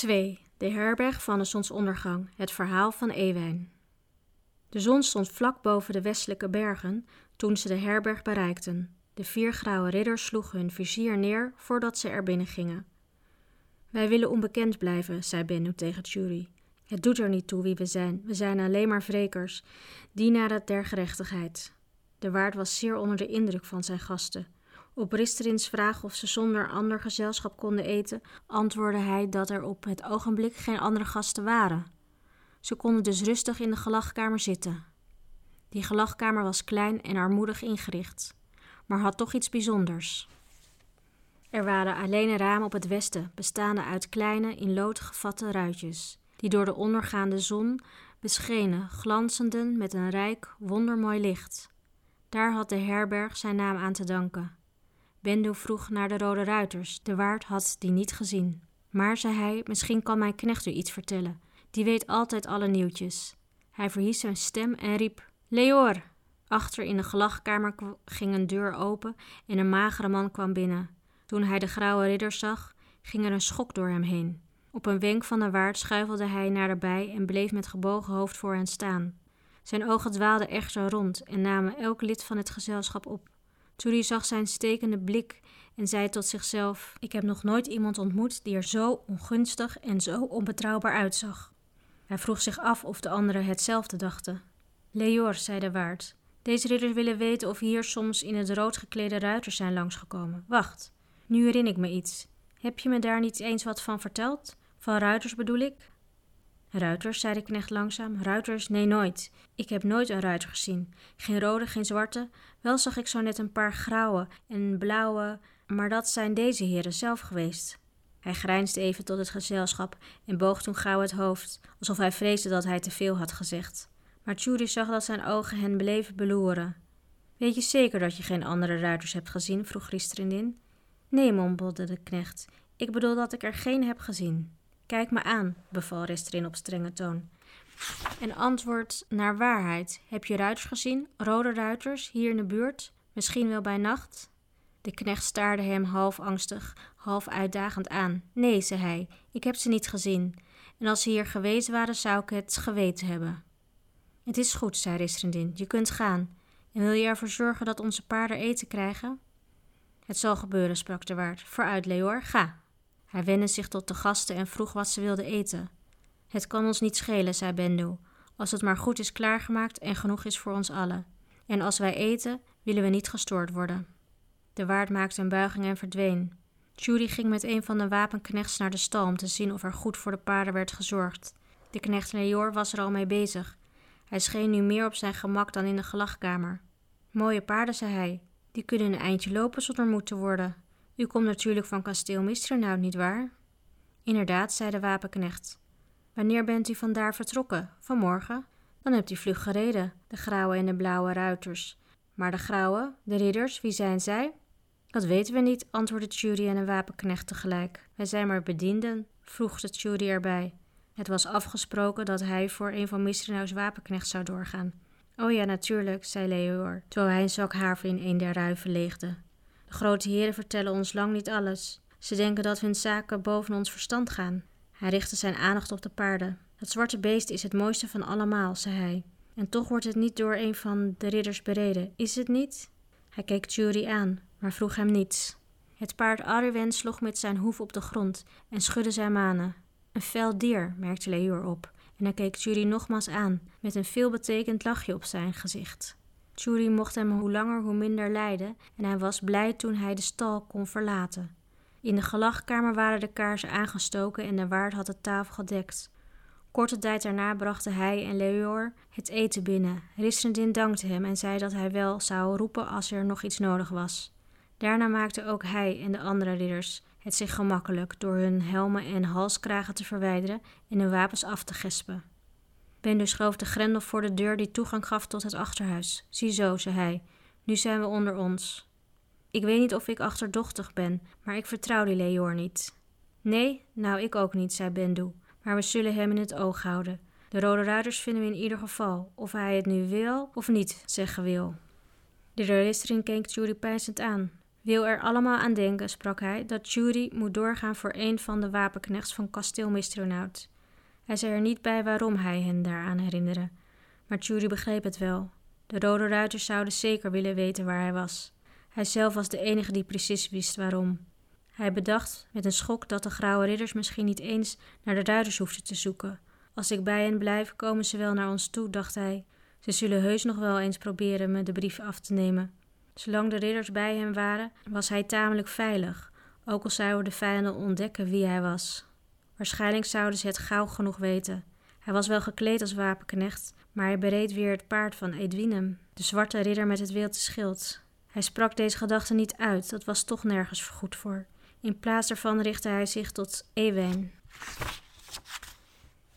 2. De herberg van de zonsondergang. Het verhaal van Ewijn. De zon stond vlak boven de westelijke bergen toen ze de herberg bereikten. De vier grauwe ridders sloegen hun vizier neer voordat ze er binnen gingen. Wij willen onbekend blijven, zei Bennu tegen Jury. Het doet er niet toe wie we zijn. We zijn alleen maar wrekers, dienaren der gerechtigheid. De waard was zeer onder de indruk van zijn gasten. Op Risterins vraag of ze zonder ander gezelschap konden eten, antwoordde hij dat er op het ogenblik geen andere gasten waren. Ze konden dus rustig in de gelachkamer zitten. Die gelachkamer was klein en armoedig ingericht, maar had toch iets bijzonders. Er waren alleen ramen op het westen, bestaande uit kleine, in lood gevatte ruitjes, die door de ondergaande zon beschenen, glanzenden met een rijk, wondermooi licht. Daar had de herberg zijn naam aan te danken. Bendo vroeg naar de Rode Ruiters. De waard had die niet gezien. Maar, zei hij, misschien kan mijn knecht u iets vertellen. Die weet altijd alle nieuwtjes. Hij verhies zijn stem en riep: Leor! Achter in de gelachkamer ging een deur open en een magere man kwam binnen. Toen hij de grauwe ridder zag, ging er een schok door hem heen. Op een wenk van de waard schuifelde hij naar de bij en bleef met gebogen hoofd voor hen staan. Zijn ogen dwaalden echter rond en namen elk lid van het gezelschap op. Turi zag zijn stekende blik en zei tot zichzelf: Ik heb nog nooit iemand ontmoet die er zo ongunstig en zo onbetrouwbaar uitzag. Hij vroeg zich af of de anderen hetzelfde dachten. Leor, zei de waard, deze ridders willen weten of hier soms in het rood geklede ruiters zijn langsgekomen. Wacht, nu herinner ik me iets. Heb je me daar niet eens wat van verteld? Van ruiters bedoel ik? Ruiters, zei de knecht langzaam. Ruiters? Nee, nooit. Ik heb nooit een ruiter gezien. Geen rode, geen zwarte. Wel zag ik zo net een paar grauwe en blauwe, maar dat zijn deze heren zelf geweest. Hij grijnsde even tot het gezelschap en boog toen gauw het hoofd, alsof hij vreesde dat hij te veel had gezegd. Maar Tjuri zag dat zijn ogen hen bleven beloeren. Weet je zeker dat je geen andere ruiters hebt gezien? vroeg Riestrindin. Nee, mompelde de knecht. Ik bedoel dat ik er geen heb gezien. Kijk me aan, beval Restrin op strenge toon. En antwoord naar waarheid. Heb je ruiters gezien? Rode ruiters, hier in de buurt? Misschien wel bij nacht? De knecht staarde hem half angstig, half uitdagend aan. Nee, zei hij, ik heb ze niet gezien. En als ze hier geweest waren, zou ik het geweten hebben. Het is goed, zei Ristrendin, je kunt gaan. En wil je ervoor zorgen dat onze paarden eten krijgen? Het zal gebeuren, sprak de waard. Vooruit, Leor, ga. Hij wendde zich tot de gasten en vroeg wat ze wilden eten. Het kan ons niet schelen, zei Bendu, als het maar goed is klaargemaakt en genoeg is voor ons allen. En als wij eten, willen we niet gestoord worden. De waard maakte een buiging en verdween. Judy ging met een van de wapenknechts naar de stal om te zien of er goed voor de paarden werd gezorgd. De knecht Leor was er al mee bezig. Hij scheen nu meer op zijn gemak dan in de gelachkamer. Mooie paarden, zei hij. Die kunnen een eindje lopen zonder moe te worden. U komt natuurlijk van kasteel Misternout, nietwaar? Inderdaad, zei de wapenknecht. Wanneer bent u vandaar vertrokken? Vanmorgen? Dan hebt u vlug gereden, de grauwe en de blauwe ruiters. Maar de grauwe, de ridders, wie zijn zij? Dat weten we niet, antwoordde Judy en de wapenknecht tegelijk. Wij zijn maar bedienden, voegde Judy erbij. Het was afgesproken dat hij voor een van Misternau's wapenknechts zou doorgaan. Oh ja, natuurlijk, zei Leor, terwijl hij een zak haver in een der ruiven leegde. De grote heren vertellen ons lang niet alles. Ze denken dat hun zaken boven ons verstand gaan. Hij richtte zijn aandacht op de paarden. Dat zwarte beest is het mooiste van allemaal, zei hij. En toch wordt het niet door een van de ridders bereden, is het niet? Hij keek Jury aan, maar vroeg hem niets. Het paard Arwen sloeg met zijn hoef op de grond en schudde zijn manen. Een fel dier, merkte Leor op, en hij keek Jury nogmaals aan, met een veelbetekend lachje op zijn gezicht. Jury mocht hem hoe langer hoe minder lijden en hij was blij toen hij de stal kon verlaten. In de gelachkamer waren de kaarsen aangestoken en de waard had de tafel gedekt. Korte tijd daarna brachten hij en Leor het eten binnen. Rissendin dankte hem en zei dat hij wel zou roepen als er nog iets nodig was. Daarna maakten ook hij en de andere ridders het zich gemakkelijk door hun helmen en halskragen te verwijderen en hun wapens af te gespen. Bender schoof de grendel voor de deur die toegang gaf tot het achterhuis. Ziezo, zei hij, nu zijn we onder ons. Ik weet niet of ik achterdochtig ben, maar ik vertrouw die Leor niet. Nee, nou ik ook niet, zei Bendu, maar we zullen hem in het oog houden. De Rode Ruiters vinden we in ieder geval, of hij het nu wil of niet zeggen wil. De reistering keek Judy pijnzend aan. wil er allemaal aan denken, sprak hij, dat Jury moet doorgaan voor een van de wapenknechts van kasteel Mistronaut. Hij zei er niet bij waarom hij hen daaraan herinnerde, maar Jury begreep het wel. De rode ruiters zouden zeker willen weten waar hij was. Hij zelf was de enige die precies wist waarom. Hij bedacht met een schok dat de grauwe ridders misschien niet eens naar de ruiters hoefden te zoeken. Als ik bij hen blijf, komen ze wel naar ons toe, dacht hij. Ze zullen heus nog wel eens proberen me de brief af te nemen. Zolang de ridders bij hem waren, was hij tamelijk veilig, ook al zouden de vijanden ontdekken wie hij was. Waarschijnlijk zouden ze het gauw genoeg weten. Hij was wel gekleed als wapenknecht, maar hij bereed weer het paard van Edwinem, de zwarte ridder met het wilte schild. Hij sprak deze gedachte niet uit, dat was toch nergens goed voor. In plaats daarvan richtte hij zich tot Ewijn.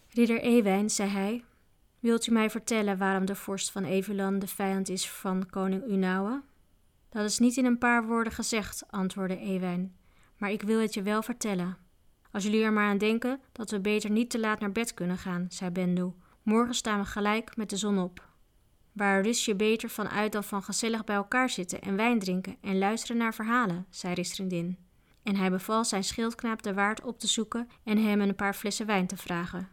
Ridder Ewijn, zei hij, wilt u mij vertellen waarom de vorst van Eveland de vijand is van koning Unauwe? Dat is niet in een paar woorden gezegd, antwoordde Ewijn, maar ik wil het je wel vertellen. Als jullie er maar aan denken dat we beter niet te laat naar bed kunnen gaan, zei Bendu. Morgen staan we gelijk met de zon op. Waar rust je beter van uit dan van gezellig bij elkaar zitten en wijn drinken en luisteren naar verhalen, zei Ristrindin. En hij beval zijn schildknaap de waard op te zoeken en hem een paar flessen wijn te vragen.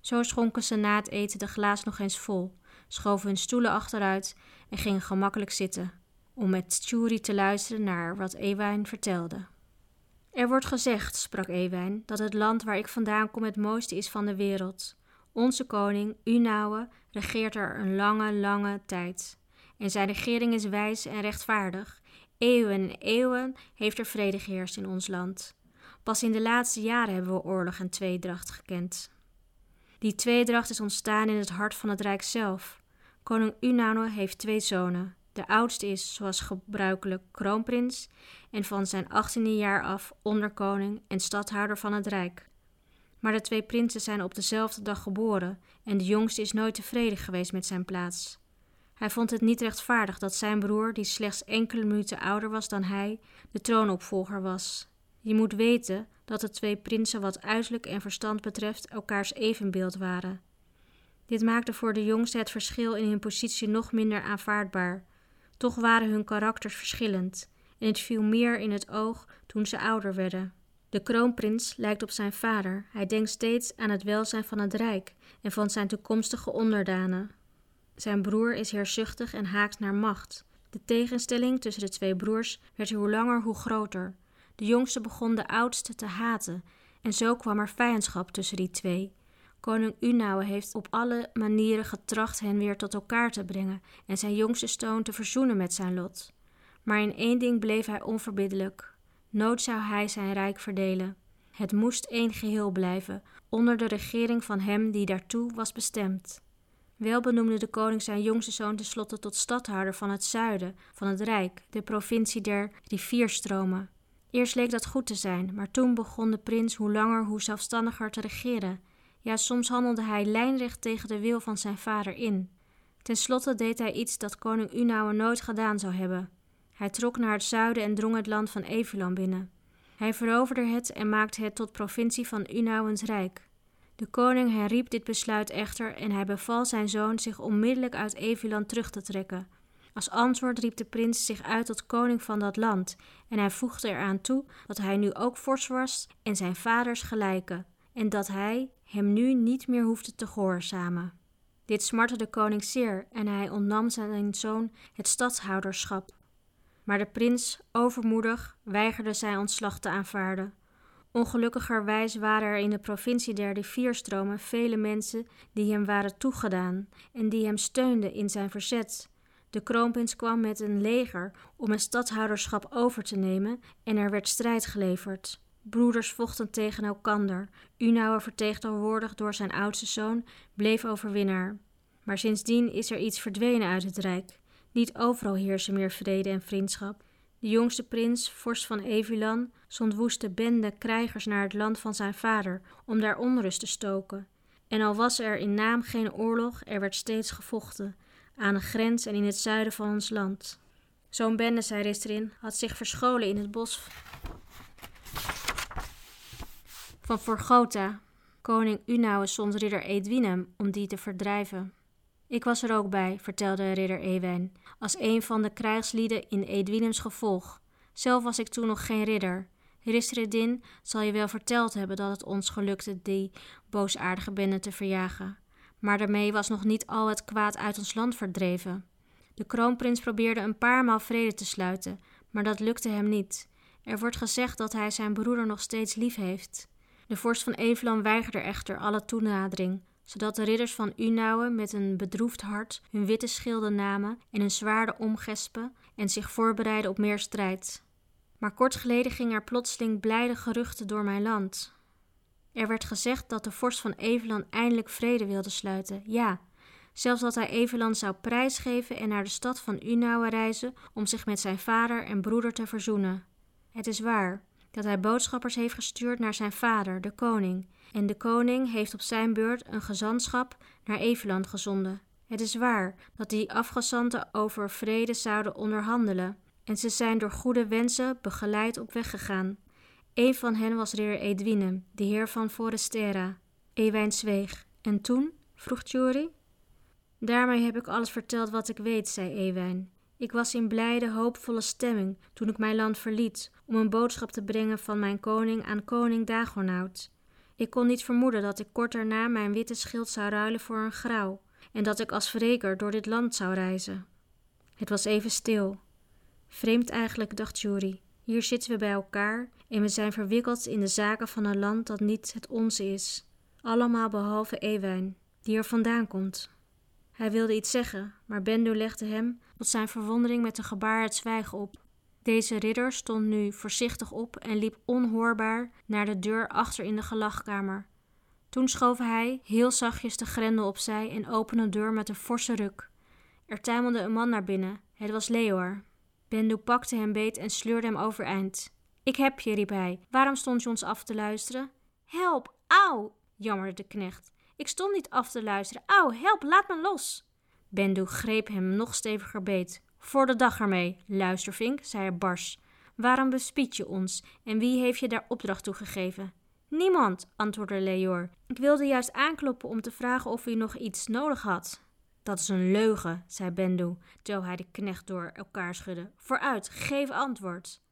Zo schonken ze na het eten de glaas nog eens vol, schoven hun stoelen achteruit en gingen gemakkelijk zitten, om met Tjuri te luisteren naar wat Ewijn vertelde. Er wordt gezegd, sprak Ewijn, dat het land waar ik vandaan kom het mooiste is van de wereld. Onze koning, Unauwe, regeert er een lange, lange tijd. En zijn regering is wijs en rechtvaardig. Eeuwen en eeuwen heeft er vrede geheerst in ons land. Pas in de laatste jaren hebben we oorlog en tweedracht gekend. Die tweedracht is ontstaan in het hart van het rijk zelf. Koning Unauwe heeft twee zonen. De oudste is, zoals gebruikelijk, kroonprins en van zijn achttiende jaar af onderkoning en stadhouder van het rijk. Maar de twee prinsen zijn op dezelfde dag geboren en de jongste is nooit tevreden geweest met zijn plaats. Hij vond het niet rechtvaardig dat zijn broer, die slechts enkele minuten ouder was dan hij, de troonopvolger was. Je moet weten dat de twee prinsen wat uiterlijk en verstand betreft elkaars evenbeeld waren. Dit maakte voor de jongste het verschil in hun positie nog minder aanvaardbaar. Toch waren hun karakters verschillend en het viel meer in het oog toen ze ouder werden. De kroonprins lijkt op zijn vader. Hij denkt steeds aan het welzijn van het rijk en van zijn toekomstige onderdanen. Zijn broer is heerzuchtig en haakt naar macht. De tegenstelling tussen de twee broers werd hoe langer hoe groter. De jongste begon de oudste te haten en zo kwam er vijandschap tussen die twee. Koning Unauwe heeft op alle manieren getracht hen weer tot elkaar te brengen en zijn jongste stoon te verzoenen met zijn lot. Maar in één ding bleef hij onverbiddelijk. Nood zou hij zijn rijk verdelen. Het moest één geheel blijven, onder de regering van hem die daartoe was bestemd. Wel benoemde de koning zijn jongste zoon tenslotte tot stadhouder van het zuiden van het rijk, de provincie der rivierstromen. Eerst leek dat goed te zijn, maar toen begon de prins hoe langer hoe zelfstandiger te regeren. Ja, soms handelde hij lijnrecht tegen de wil van zijn vader in. Ten slotte deed hij iets dat koning Unauwe nooit gedaan zou hebben. Hij trok naar het zuiden en drong het land van Eveland binnen. Hij veroverde het en maakte het tot provincie van Unauwens Rijk. De koning herriep dit besluit echter en hij beval zijn zoon zich onmiddellijk uit Eveland terug te trekken. Als antwoord riep de prins zich uit tot koning van dat land en hij voegde eraan toe dat hij nu ook fors was en zijn vaders gelijke en dat hij hem nu niet meer hoefde te gehoorzamen. Dit smartte de koning zeer en hij ontnam zijn zoon het stadhouderschap. Maar de prins, overmoedig, weigerde zijn ontslag te aanvaarden. Ongelukkigerwijs waren er in de provincie der rivierstromen vele mensen die hem waren toegedaan en die hem steunden in zijn verzet. De kroonprins kwam met een leger om het stadhouderschap over te nemen en er werd strijd geleverd. Broeders vochten tegen elkander. Unauwe, vertegenwoordigd door zijn oudste zoon, bleef overwinnaar. Maar sindsdien is er iets verdwenen uit het rijk. Niet overal heersen meer vrede en vriendschap. De jongste prins, vorst van Evilan, zond woeste bende krijgers naar het land van zijn vader om daar onrust te stoken. En al was er in naam geen oorlog, er werd steeds gevochten, aan de grens en in het zuiden van ons land. Zo'n bende, zei Ristrin, had zich verscholen in het bos van Forgota. Koning zond ridder Edwinem om die te verdrijven. Ik was er ook bij, vertelde ridder Ewijn, als een van de krijgslieden in Edwinems gevolg. Zelf was ik toen nog geen ridder. Risredin zal je wel verteld hebben dat het ons gelukte die boosaardige bende te verjagen. Maar daarmee was nog niet al het kwaad uit ons land verdreven. De kroonprins probeerde een paar maal vrede te sluiten, maar dat lukte hem niet. Er wordt gezegd dat hij zijn broeder nog steeds lief heeft. De vorst van Eveland weigerde echter alle toenadering, zodat de ridders van Unauwe met een bedroefd hart hun witte schilden namen en hun zwaarden omgespen en zich voorbereidden op meer strijd. Maar kort geleden ging er plotseling blijde geruchten door mijn land. Er werd gezegd dat de vorst van Eveland eindelijk vrede wilde sluiten. Ja, zelfs dat hij Eveland zou prijsgeven en naar de stad van Unauwe reizen om zich met zijn vader en broeder te verzoenen. Het is waar dat hij boodschappers heeft gestuurd naar zijn vader, de koning, en de koning heeft op zijn beurt een gezantschap naar Eveland gezonden. Het is waar dat die afgezanten over vrede zouden onderhandelen, en ze zijn door goede wensen begeleid op weg gegaan. Een van hen was ridder Edwinem, de heer van Forestera. Ewijn zweeg. En toen? vroeg Tjuri. Daarmee heb ik alles verteld wat ik weet, zei Ewijn. Ik was in blijde, hoopvolle stemming toen ik mijn land verliet om een boodschap te brengen van mijn koning aan koning Dagonaut. Ik kon niet vermoeden dat ik kort daarna mijn witte schild zou ruilen voor een grauw en dat ik als wreker door dit land zou reizen. Het was even stil. Vreemd eigenlijk, dacht Jury. Hier zitten we bij elkaar en we zijn verwikkeld in de zaken van een land dat niet het onze is. Allemaal behalve Ewijn, die er vandaan komt. Hij wilde iets zeggen, maar Bendu legde hem, tot zijn verwondering, met een gebaar het zwijgen op. Deze ridder stond nu voorzichtig op en liep onhoorbaar naar de deur achter in de gelachkamer. Toen schoof hij heel zachtjes de grendel opzij en opende de deur met een forse ruk. Er tuimelde een man naar binnen. Het was Leor. Bendu pakte hem beet en sleurde hem overeind. Ik heb je, riep hij. Waarom stond je ons af te luisteren? Help, auw, jammerde de knecht. Ik stond niet af te luisteren. Auw, help, laat me los. Bendu greep hem nog steviger beet. Voor de dag ermee, luistervink, zei hij bars. Waarom bespied je ons en wie heeft je daar opdracht toe gegeven? Niemand, antwoordde Leor. Ik wilde juist aankloppen om te vragen of u nog iets nodig had. Dat is een leugen, zei Bendu, terwijl hij de knecht door elkaar schudde. Vooruit, geef antwoord.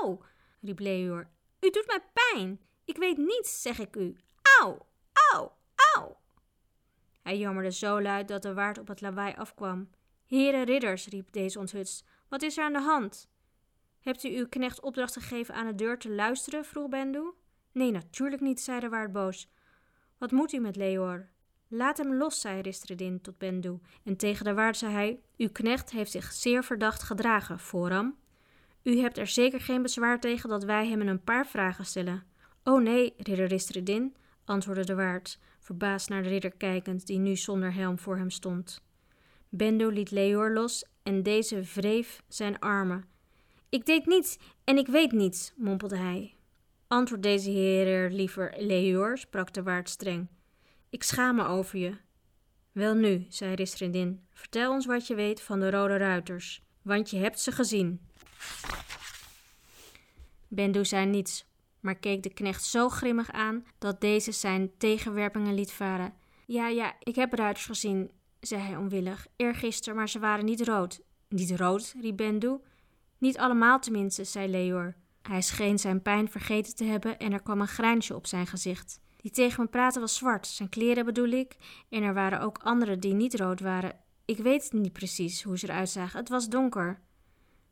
Auw, riep Leor. U doet mij pijn. Ik weet niets, zeg ik u. Auw, auw, Hij jammerde zo luid dat de waard op het lawaai afkwam. Heren ridders, riep deze onthutst, wat is er aan de hand? Hebt u uw knecht opdracht gegeven aan de deur te luisteren? vroeg Bendu. Nee, natuurlijk niet, zei de waard boos. Wat moet u met Leor? Laat hem los, zei Ristredin tot Bendu. En tegen de waard zei hij: Uw knecht heeft zich zeer verdacht gedragen, Foram. U hebt er zeker geen bezwaar tegen dat wij hem een paar vragen stellen. Oh nee, ridder Ristredin, antwoordde de waard, verbaasd naar de ridder kijkend, die nu zonder helm voor hem stond. Bendo liet Leor los en deze wreef zijn armen. Ik deed niets en ik weet niets, mompelde hij. Antwoord deze heer liever, Leor, sprak de waard streng. Ik schaam me over je. Wel nu, zei Ristrindin, vertel ons wat je weet van de rode ruiters, want je hebt ze gezien. Bendu zei niets, maar keek de knecht zo grimmig aan dat deze zijn tegenwerpingen liet varen. Ja, ja, ik heb ruiters gezien, zei hij onwillig. Eergisteren, maar ze waren niet rood. Niet rood, riep Bendu. Niet allemaal tenminste, zei Leor. Hij scheen zijn pijn vergeten te hebben en er kwam een grijnsje op zijn gezicht. Die tegen me praten was zwart, zijn kleren bedoel ik, en er waren ook anderen die niet rood waren. Ik weet niet precies hoe ze eruit zagen, het was donker.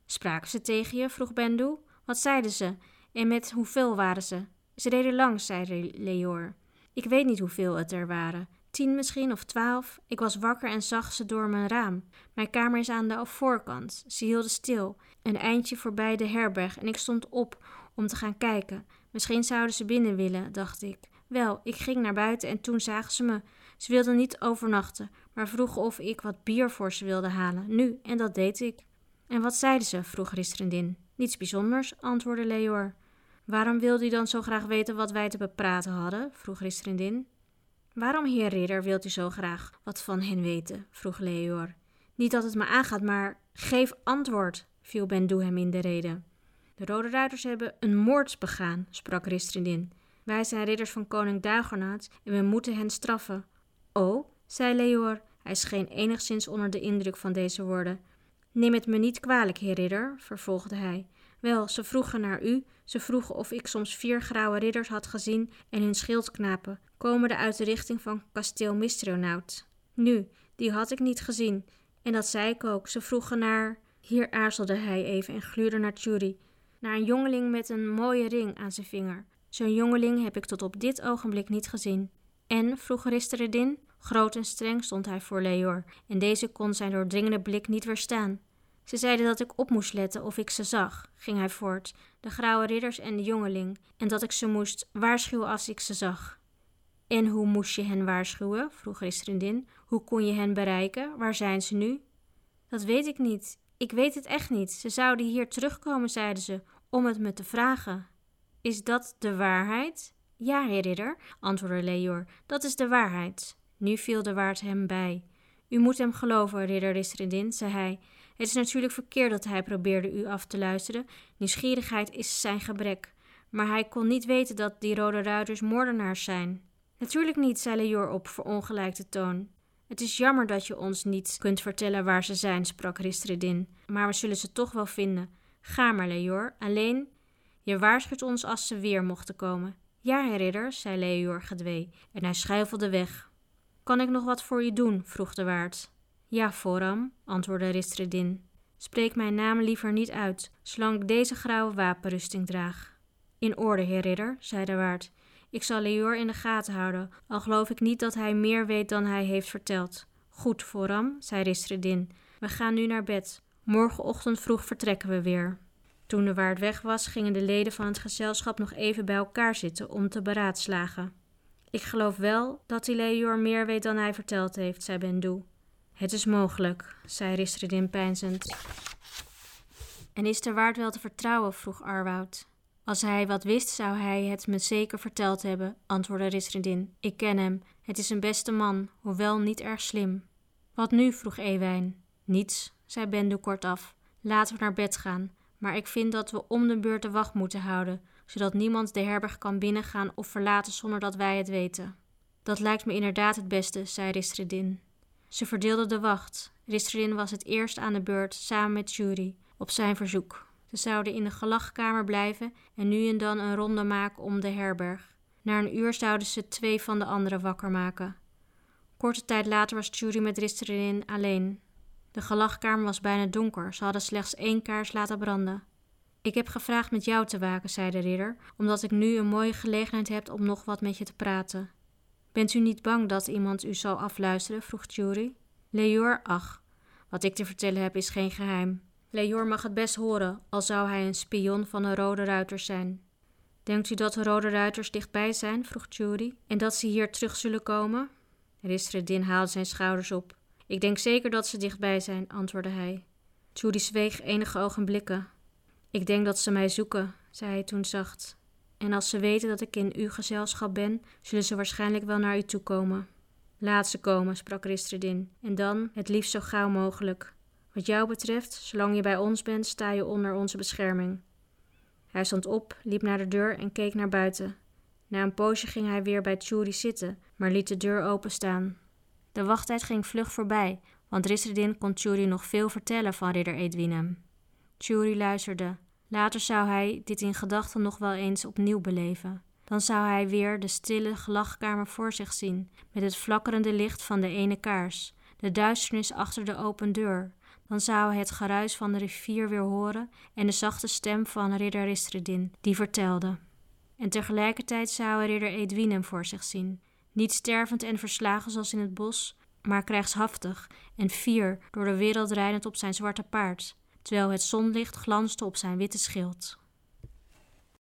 Spraken ze tegen je? vroeg Bendu. Wat zeiden ze? En met hoeveel waren ze? Ze reden langs, zei Leor. Ik weet niet hoeveel het er waren. Tien misschien of twaalf. Ik was wakker en zag ze door mijn raam. Mijn kamer is aan de voorkant. Ze hielden stil, een eindje voorbij de herberg, en ik stond op om te gaan kijken. Misschien zouden ze binnen willen, dacht ik. Wel, ik ging naar buiten en toen zagen ze me. Ze wilden niet overnachten, maar vroegen of ik wat bier voor ze wilde halen. Nu, en dat deed ik. En wat zeiden ze? vroeg Ristrendin. Niets bijzonders, antwoordde Leor. Waarom wilde u dan zo graag weten wat wij te bepraten hadden? vroeg Ristrendin. Waarom, heer ridder, wilt u zo graag wat van hen weten? vroeg Leor. Niet dat het me aangaat, maar geef antwoord, viel Bendu hem in de rede. De Rode Ruiters hebben een moord begaan, sprak Ristrindin. Wij zijn ridders van koning Dagonaat en we moeten hen straffen. Oh, zei Leor. Hij scheen enigszins onder de indruk van deze woorden. Neem het me niet kwalijk, heer ridder, vervolgde hij. Wel, ze vroegen naar u, ze vroegen of ik soms vier grauwe ridders had gezien en hun schildknapen, komende uit de richting van kasteel Mistronaut. Nu, die had ik niet gezien, en dat zei ik ook. Ze vroegen naar. Hier aarzelde hij even en gluurde naar Tjuri. Naar een jongeling met een mooie ring aan zijn vinger. Zo'n jongeling heb ik tot op dit ogenblik niet gezien. En, vroeg Risteredin, groot en streng stond hij voor Leor, en deze kon zijn doordringende blik niet weerstaan. Ze zeiden dat ik op moest letten of ik ze zag, ging hij voort, de grauwe ridders en de jongeling, en dat ik ze moest waarschuwen als ik ze zag. En hoe moest je hen waarschuwen? vroeg Ristrindin. Hoe kon je hen bereiken? Waar zijn ze nu? Dat weet ik niet. Ik weet het echt niet. Ze zouden hier terugkomen, zeiden ze, om het me te vragen. Is dat de waarheid? Ja, heer ridder, antwoordde Leor, dat is de waarheid. Nu viel de waard hem bij. U moet hem geloven, ridder Ristrindin, zei hij. Het is natuurlijk verkeerd dat hij probeerde u af te luisteren. Nieuwsgierigheid is zijn gebrek. Maar hij kon niet weten dat die rode ruiters moordenaars zijn. Natuurlijk niet, zei Leor op verongelijkte toon. Het is jammer dat je ons niet kunt vertellen waar ze zijn, sprak Ristredin, maar we zullen ze toch wel vinden. Ga maar, Leor, alleen je waarschuwt ons als ze weer mochten komen. Ja, ridder, zei Leor gedwee, en hij schuifelde weg. Kan ik nog wat voor je doen? vroeg de waard. Ja, Foram, antwoordde Ristredin. Spreek mijn naam liever niet uit, zolang ik deze grauwe wapenrusting draag. In orde, heer ridder, zei de waard. Ik zal Leor in de gaten houden, al geloof ik niet dat hij meer weet dan hij heeft verteld. Goed, Foram, zei Ristredin. We gaan nu naar bed. Morgenochtend vroeg vertrekken we weer. Toen de waard weg was, gingen de leden van het gezelschap nog even bij elkaar zitten om te beraadslagen. Ik geloof wel dat die Leor meer weet dan hij verteld heeft, zei Bendu. Het is mogelijk, zei Ristredin peinzend. En is de waard wel te vertrouwen? vroeg Arwoud. Als hij wat wist, zou hij het me zeker verteld hebben, antwoordde Risrindin. Ik ken hem. Het is een beste man, hoewel niet erg slim. Wat nu? vroeg Ewijn. Niets, zei Bendu kortaf. Laten we naar bed gaan. Maar ik vind dat we om de beurt de wacht moeten houden, zodat niemand de herberg kan binnengaan of verlaten zonder dat wij het weten. Dat lijkt me inderdaad het beste, zei Ristredin. Ze verdeelden de wacht. Ristredin was het eerst aan de beurt, samen met Jury, op zijn verzoek. Ze zouden in de gelachkamer blijven en nu en dan een ronde maken om de herberg. Na een uur zouden ze twee van de anderen wakker maken. Korte tijd later was Jury met Risterin alleen. De gelachkamer was bijna donker, ze hadden slechts één kaars laten branden. Ik heb gevraagd met jou te waken, zei de ridder, omdat ik nu een mooie gelegenheid heb om nog wat met je te praten. Bent u niet bang dat iemand u zal afluisteren? vroeg Jury. Leor, ach, wat ik te vertellen heb is geen geheim. Leor mag het best horen, al zou hij een spion van de Rode Ruiters zijn. Denkt u dat de Rode Ruiters dichtbij zijn? vroeg Jury. En dat ze hier terug zullen komen? Ristredin haalde zijn schouders op. Ik denk zeker dat ze dichtbij zijn, antwoordde hij. Judy zweeg enige ogenblikken. Ik denk dat ze mij zoeken, zei hij toen zacht. En als ze weten dat ik in uw gezelschap ben, zullen ze waarschijnlijk wel naar u toe komen. Laat ze komen, sprak Ristredin, en dan het liefst zo gauw mogelijk. Wat jou betreft, zolang je bij ons bent, sta je onder onze bescherming. Hij stond op, liep naar de deur en keek naar buiten. Na een poosje ging hij weer bij Tjuri zitten, maar liet de deur openstaan. De wachttijd ging vlug voorbij, want Risredin kon Tjuri nog veel vertellen van ridder Edwinem. Tjuri luisterde. Later zou hij dit in gedachten nog wel eens opnieuw beleven. Dan zou hij weer de stille gelachkamer voor zich zien, met het flakkerende licht van de ene kaars, de duisternis achter de open deur, dan zou hij het geruis van de rivier weer horen en de zachte stem van ridder Ristredin, die vertelde. En tegelijkertijd zou hij ridder Edwinem voor zich zien, niet stervend en verslagen zoals in het bos, maar krijgshaftig en fier door de wereld rijdend op zijn zwarte paard, terwijl het zonlicht glansde op zijn witte schild.